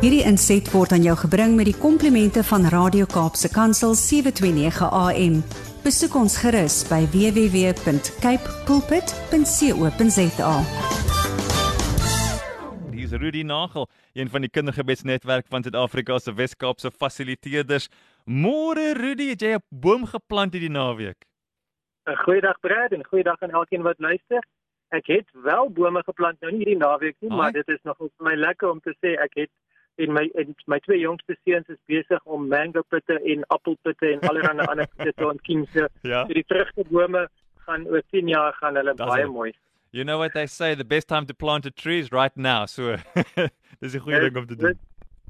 Hierdie inset word aan jou gebring met die komplimente van Radio Kaapse Kansel 729 AM. Besoek ons gerus by www.cape pulpit.co.za. Dis Rudy Nagel, een van die kindergebedsnetwerk van Suid-Afrika se Wes-Kaapse fasiliteerders. Môre Rudy, het jy 'n boom geplant hierdie naweek? 'n Goeiedag Brad en goeiedag aan elkeen wat luister. Ek het wel bome geplant nou nie hierdie naweek nie, Ai. maar dit is nog vir my lekker om te sê ek het en my en my twee jongste seuns is besig om mango pitte en appelpitte en allerlei ander pitte te ontkiem. So ja. die vrugbome gaan oor 10 jaar gaan hulle Das baie mooi. You know what they say, the best time to plant a tree is right now. So dis 'n goeie ding om te doen.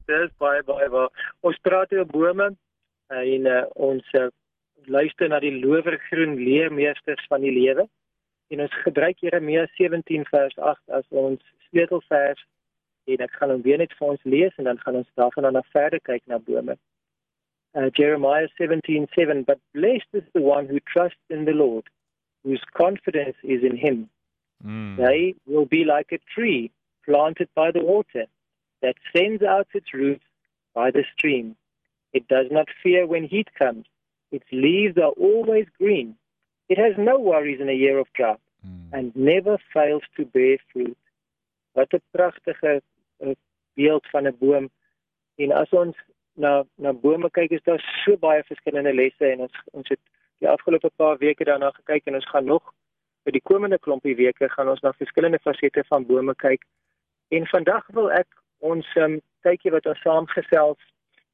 Dis baie baie baie. Ons praat oor bome en uh, ons uh, luister na die lowergroen leermeesters van die lewe. En ons gebruik Jeremia 17 vers 8 as ons sleutelvers en ek gaan hom weer net vir ons lees en dan gaan ons daarvan dan verder kyk na bome. Uh, Jeremiah 17:7 But blessed is the one who trusts in the Lord, whose confidence is in him. Mm. They will be like a tree planted by the water that sends out its roots by the stream. It does not fear when heat comes. Its leaves are always green. It has no worries in a year of drought mm. and never fails to bear fruit. Wat 'n pragtige uh, beeld van 'n boom. En as ons na na bome kyk, is daar so baie verskillende lesse en ons ons het die afgelope paar weke daarna gekyk en ons gaan nog vir die komende klompie weke gaan ons na verskillende fasette van bome kyk. En vandag wil ek ons um, kykie wat ons saamgesels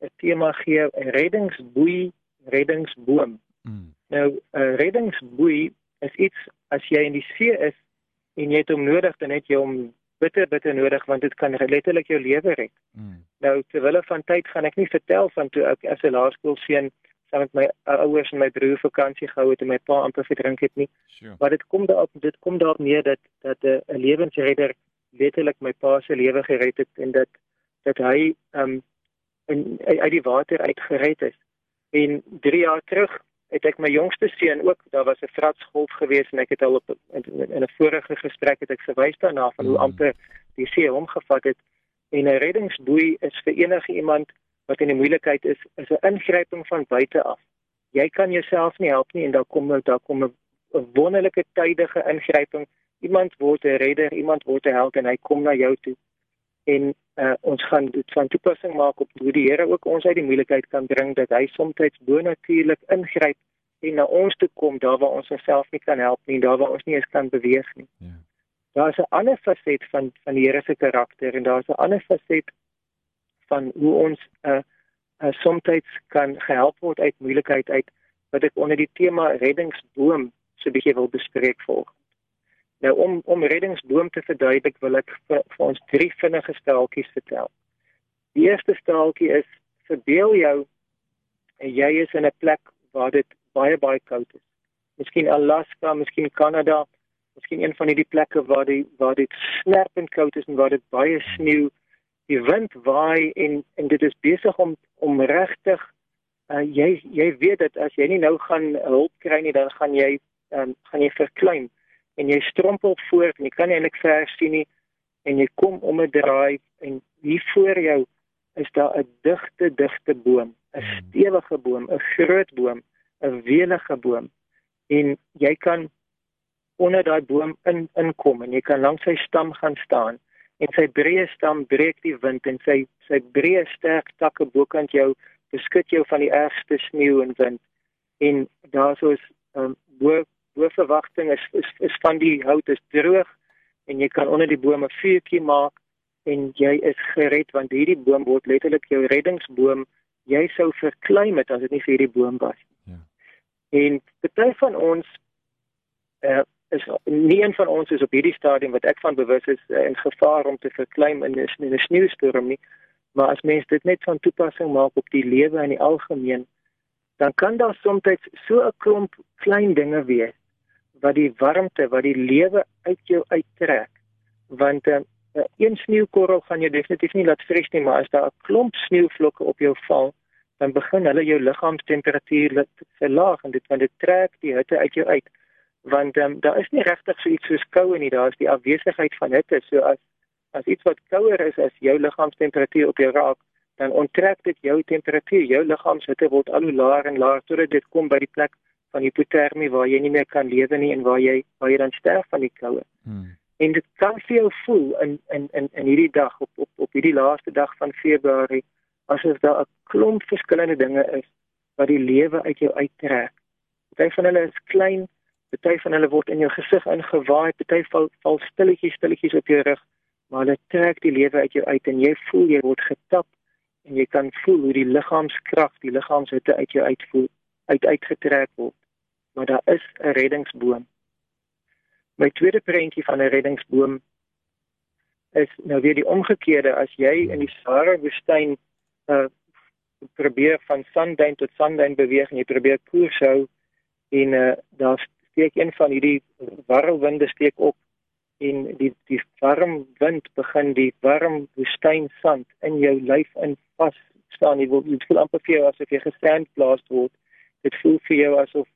'n tema gee, 'n reddingsboei, reddingsboom. Mm. Nou 'n reddingsboei is iets as jy in die see is en jy het hom nodig, dan het jy hom bitter bitter nodig want dit kan letterlik jou lewe red. Mm. Nou terwyl van tyd gaan ek nie vertel van toe ek as 'n laerskoolseun saam met my ouers en my broer vakansie gehou het en my pa amper verdrink het nie. Sure. Maar dit kom daarop dit kom daarop neer dat dat 'n lewensredder letterlik my pa se lewe gered het en dat dat hy um in uit die water uitgered is. En 3 jaar terug het ek my jongste seun ook, daar was 'n fratsgolf geweest en ek het al op in, in 'n vorige gesprek het ek verwys daarna van hoe mm. amper die see hom gevat het en 'n reddingsboei is vir enige iemand wat in 'n moeilikheid is, is 'n ingryping van buite af. Jy kan jouself nie help nie en daar kom daar kom 'n wonderlike tydige ingryping. Iemand word 'n redder, iemand word 'n held en hy kom na jou toe en uh, ons gaan dit van toepassing maak op hoe die Here ook ons uit die moeilikheid kan bring dat hy soms bonatuurlik ingryp en na ons toe kom daar waar ons onsself nie kan help nie, daar waar ons nie eens kan beweeg nie. Ja. Daar's 'n ander faset van van die Here se karakter en daar's 'n ander faset van hoe ons uh, uh soms kan gehelp word uit moeilikheid uit wat ek onder die tema reddingsboom so 'n bietjie wil bespreek volg. Nou om om reddingsboom te verduidelik wil ek vir, vir ons drie vinnige staaltjies vertel. Die eerste staaltjie is verbeel jou jy is in 'n plek waar dit baie baie koud is. Miskien Alaska, miskien Kanada, miskien een van hierdie plekke waar die waar dit snerpend koud is en waar dit baie sneeu. Die wind waai en en dit is besig om om regtig uh, jy jy weet dat as jy nie nou gaan hulp kry nie, dan gaan jy um, gaan jy verklein en jy strompel voort en jy kan eintlik ver sien nie en jy kom om 'n draai en hier voor jou is daar 'n digte digte boom, 'n hmm. stewige boom, 'n groot boom, 'n welige boom en jy kan onder daai boom in inkom en jy kan langs sy stam gaan staan en sy breë stam breek die wind en sy sy breë sterk takke bokant jou beskud jou van die ergste sneeu en wind en daar soos um, bo bo verwagting is, is is van die hout is droog en jy kan onder die bome vuurtjie maak en jy is gered want hierdie boom word letterlik jou reddingsboom. Jy sou verklein met as dit nie vir hierdie boom was ja. En baie van ons uh, is nie een van ons is op hierdie stadium wat ek van bewus is uh, in gevaar om te verklein in 'n sneeustorm nie. Maar as mens dit net van toepassing maak op die lewe in die algemeen dan kan daar soms so 'n klomp klein dinge wees wat die warmte, wat die lewe uit jou uittrek. Want 'n uh, eh, een sneeukorrel gaan jou definitief nie laat vries nie, maar as daar 'n klomp sneeuvlokke op jou val, dan begin hulle jou liggaamstemperatuur verlaag en dit want dit trek die hitte uit jou uit. Want um, daar is nie regtig so iets soos koue nie, daar is die afwesigheid van hitte. So as As iets wat kouer is as jou liggaamstemperatuur op jou raak, dan onttrek dit jou temperatuur. Jou liggaamshitte word al hoe laer en laer totdat dit kom by die plek van hipotermie waar jy nie meer kan lewe nie en waar jy waar jy dan sterf van die koue. Hmm. En dit kan vir jou voel in in in in hierdie dag op op op hierdie laaste dag van Februarie asof daar 'n klomp verskillende dinge is wat die lewe uit jou uittrek. Party van hulle is klein, party van hulle word in jou gesig ingewaai, party val val stilletjies stilletjies op jou rug, maar hulle trek die lewe uit jou uit en jy voel jy word getap en jy kan voel hoe die liggaamskrag, die liggaamshitte uit jou uitvoer, uit uitgetrek word. Maar daar is 'n reddingsboom. My tweede prentjie van 'n reddingsboom is nou weer die omgekeerde. As jy in die Sahara woestyn uh probeer van Sunday tot Sunday beweeg en jy probeer koers hou en uh daar steek een van hierdie warrelwinde steek op en die die warm wind begin die warm woestynsand in jou lyf in vas staan jy wil jy voel amper vir jou asof jy gesand blaas word. Dit voel vir jou asof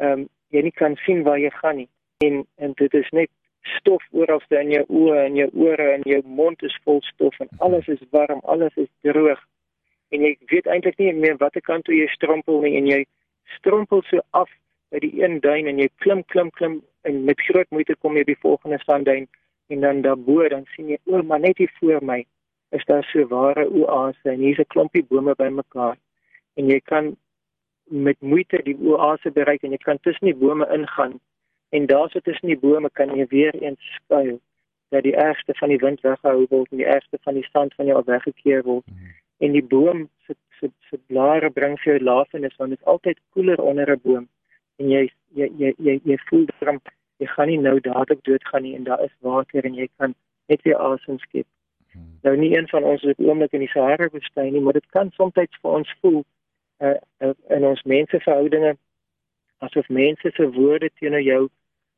ehm um, jy nie kan sien waar jy gaan nie. En en dit is net stof oralste in jou oë en jou ore en jou mond is vol stof en alles is warm alles is droog. En jy weet eintlik nie meer watter kant toe jy strompel nie en jy strompel so af by die een duin en jy klim klim klim en met groot moeite kom jy by die volgende sandduin en dan daarbo dan sien jy o maar net hier voor my is daar so ware oase en hier's 'n klompie bome bymekaar. En jy kan met moeite die oase bereik en jy kan tussen die bome ingaan en daar sit tussen die bome kan jy weer eens skuil dat die ergste van die wind weggehou word en die ergste van die sand van jou weggekeer word mm en die boom se se se blare bring vir jou lafenis want dit is altyd koeler onder 'n boom en jy jy jy jy, jy voel dan jy gaan nie nou dadelik doodgaan nie en daar is water en jy kan net weer asem skep. Hmm. Nou nie een van ons is op oomblik in die Sahara woestyn nie, maar dit kan soms vir ons voel uh, in ons menseverhoudinge asof mense se woorde teenoor jou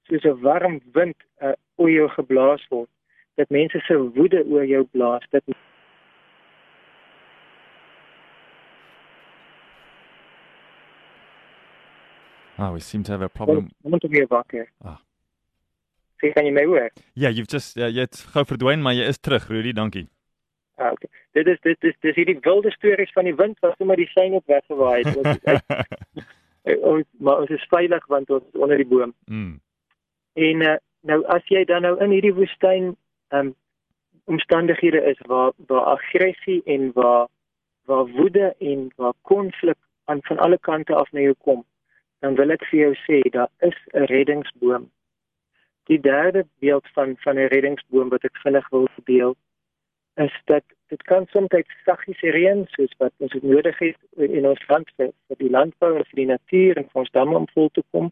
soos 'n warm wind uh, oor jou geblaas word. Dat mense se woede oor jou blaas, dat Ah, we seem to have a problem. I want to be wakker. Ah. Sê kan jy my hoor? Ja, you've just uh, jy het gou verdwyn, maar jy is terug, Rudy, dankie. Ah, okay. Dit is dit is dis hierdie wilde stories van die wind wat sommer die sein op weggewaai het. ons maar ons is veilig want ons is onder die boom. Mm. En uh, nou as jy dan nou in hierdie woestyn um omstandighede is waar waar aggressie en waar waar woede en waar konflik aan van alle kante af na jou kom dan wil ek vir jou sê daar is 'n reddingsboom. Die derde beeld van van 'n reddingsboom wat ek vinnig wil deel is dat dit kan soms saggies reën soos wat ons dit nodig het in ons land vir, vir die landbou en vir die natuur en vir ons damme om vol te kom.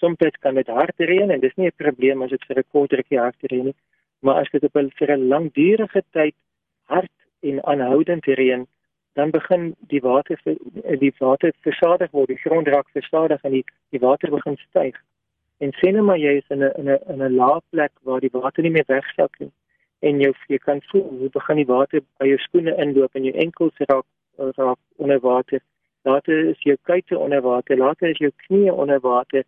Soms kan dit hard reën en dis nie 'n probleem as dit vir 'n kort rukkie hard reën nie, maar as dit op 'n vir 'n langdurige tyd hard en aanhoudend reën, dan begin die water die water versadig word, die grond raak versadig en die die water begin styg. En sê net maar jy is in 'n in 'n in 'n lae plek waar die water nie meer wegsak nie en jou jy kan voel hoe begin die water by jou skoene inloop en jou enkels raak raak onder water. Later is jou kuite onder water, later is jou knieë onder water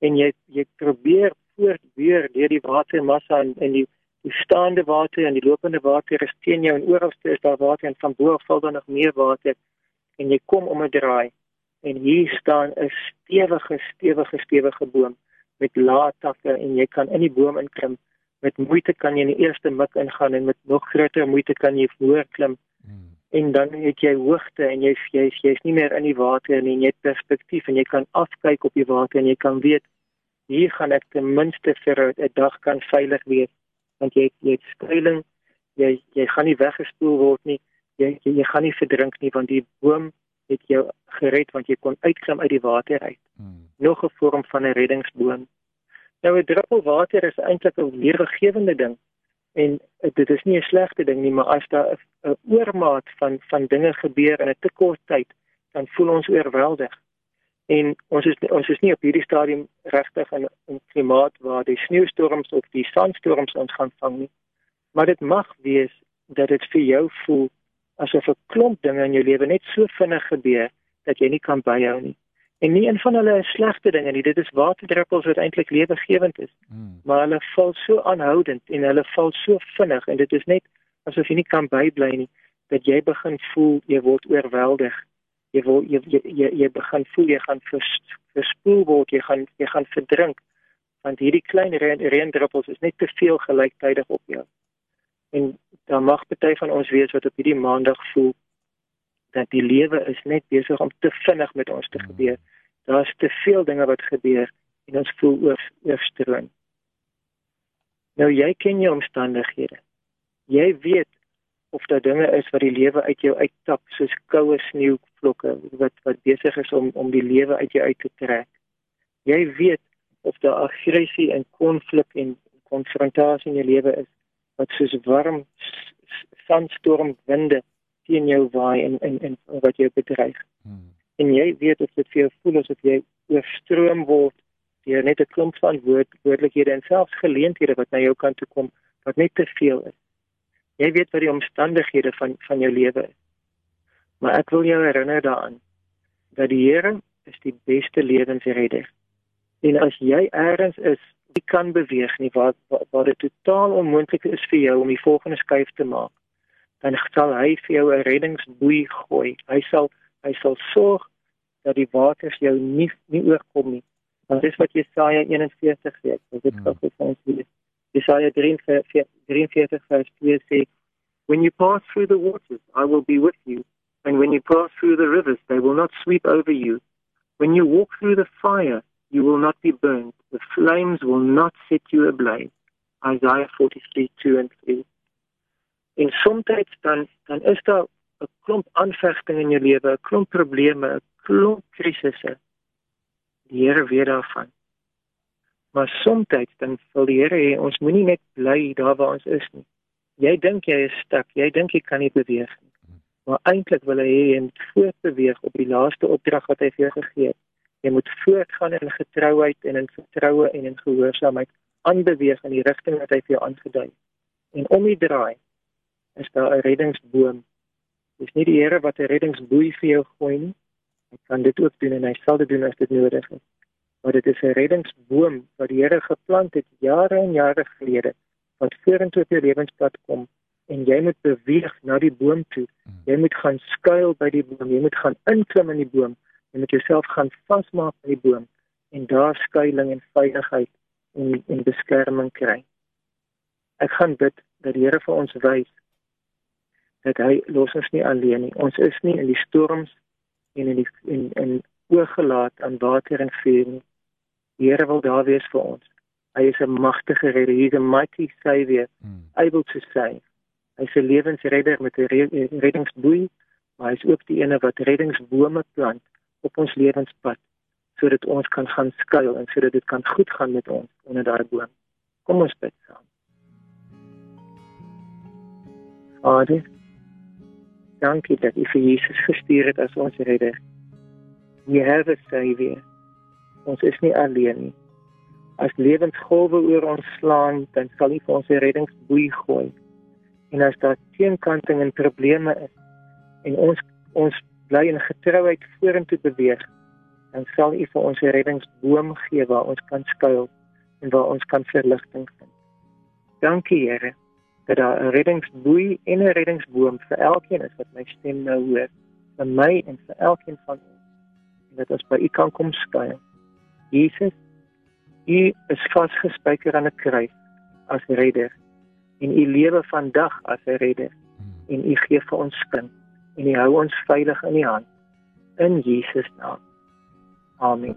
en jy jy probeer voortduur deur die watermassa en, en die die staande water en die lopende water is teen jou en oralste is daar water en van bo af val daar nog meer water en jy kom om 'n draai en hier staan 'n stewige stewige stewige boom met lae takke en jy kan in die boom inklim met moeite kan jy in die eerste mik ingaan en met nog groter moeite kan jy voor klim hmm. en dan het jy hoogte en jy jy's jy's nie meer in die water nie en jy het perspektief en jy kan afkyk op die water en jy kan weet hier gaan ek ten minste vir 'n dag kan veilig wees want jy jy het skuilings jy jy gaan nie weggespoel word nie jy jy, jy gaan nie verdrink nie want die boom het jou gered want jy kon uitklim uit die water uit hmm. nog 'n vorm van 'n reddingsboom nou 'n druppel water is eintlik 'n lewegewende ding en dit is nie 'n slegte ding nie maar as daar 'n oormaat van van dinge gebeur in 'n te kort tyd dan voel ons oorweldig. En ons is ons is nie op hierdie stadium regtig in 'n klimaat waar die sneeustorms of die sandstorms ons gaan vang nie. Maar dit mag wees dat dit vir jou voel asof 'n klomp dinge in jou lewe net so vinnig gebeur dat jy nie kan byhou nie En nie een van hulle is slegte dinge nie. Dit is waterdruppels wat eintlik lewegewend is. Hmm. Maar hulle val so aanhoudend en hulle val so vinnig en dit is net asof jy nie kan bybly nie dat jy begin voel jy word oorweldig. Jy wil jy jy jy, jy begin voel jy gaan vers, verspoel word, jy gaan jy gaan verdrink want hierdie klein reendruppels is net te veel gelyktydig op jou. En dan mag party van ons weet wat op hierdie maandag voel dat die lewe is net besig om te vinnig met ons te gebeur. Daar's te veel dinge wat gebeur en ons voel oor oorstroom. Nou jy ken jou omstandighede. Jy weet of daar dinge is wat die lewe uit jou uittap soos koue sneeuvlokke wat wat besig is om om die lewe uit jou uit te trek. Jy weet of daar aggressie en konflik en konfrontasie in jou lewe is wat soos warm sandstormwinde teen jou waai en en en wat jou bedreig. Hmm. En jy weet of dit vir jou voel asof jy oorstroom word deur net 'n klomp van woord woordelikhede en selfs geleenthede wat na jou kant toe kom wat net te veel is. Jy weet wat die omstandighede van van jou lewe is. Maar ek wil jou herinner daaraan dat die Here is die beste lewensredder. En as jy eers is, jy kan beweeg nie waar waar dit totaal onmoontlik is vir jou om die volgende skuif te maak dan sal hy vir jou 'n reddingsboei gooi. Hy sal hy sal sorg dat die waters jou nie nie oorkom nie. Want dis wat Jesaja 41 sê. Dit is ook vir ons hier. Jesaja 43 43 vers 2 sê When you pass through the waters, I will be with you, and when you pass through the rivers, they will not sweep over you. When you walk through the fire, you will not be burned. The flames will not set you ablaze. Isaiah 43, 2 and 3. En soms dan dan is daar 'n klomp aanvegting in jou lewe, 'n klomp probleme, 'n klomp krisisse. Die Here weet daarvan. Maar soms dan wil die Here hê ons moenie net bly daar waar ons is nie. Jy dink jy is stuk, jy dink jy kan nie beweeg nie. Maar eintlik wil hy hê jy moet voortbeweeg op die laaste opdrag wat hy vir jou gegee het. Jy moet voortgaan in getrouheid en in vertroue en in gehoorsaamheid aanbeweeg in die rigting wat hy vir jou aangedui het. En om die draai is daar 'n reddingsboom. Dis nie die Here wat 'n reddingsboei vir jou gooi nie. Hy kan dit ook doen en hy sal dit doen as dit nodig is. Maar dit is 'n reddingsboom wat die Here geplant het jare en jare gelede wat vorentoe op jou lewenspad kom en jy moet beweeg na die boom toe. Jy moet gaan skuil by die boom. Jy moet gaan inklim in die boom. Jy moet jouself gaan vasmaak by die boom en daar skuilings en veiligheid en en beskerming kry. Ek gaan bid dat die Here vir ons wys dat hy los ons nie alleen nie. Ons is nie in die storms en in die in in oorgelaat aan water en vuur nie. Die Here wil daar wees vir ons. Hy is 'n magtige redder, hy is 'n mighty savior, hmm. able to save. Hy is 'n lewensredder met 'n reddingsboei, maar hy is ook die ene wat reddingsbome plant op ons lewenspad sodat ons kan gaan skuil en sodat dit kan goed gaan met ons onder daai boom. Kom ons bid saam. Vader, Dankie dat U vir Jesus gestuur het as ons redder. We have a savior. Ons is nie alleen nie. As lewensgolwe oor ons slaan, dan sal U vir ons 'n reddingsboei gooi. En as daar teenkanting en probleme is en ons ons bly in getrouheid vorentoe beweeg, dan sal U vir ons 'n reddingsboom gee waar ons kan skuil en waar ons kan verligting vind. Dankie Here dat daar 'n reddingsboei en 'n reddingsboom vir elkeen is wat my stem nou hoor, vir my en vir elkeen van ons. En dat ons by U kan kom skuil. Jesus, U is vasgespijker aan 'n kruis as redder en U lewe vandag as 'n redder en U gee vir ons kind en U hou ons veilig in U hand. In Jesus naam. Amen.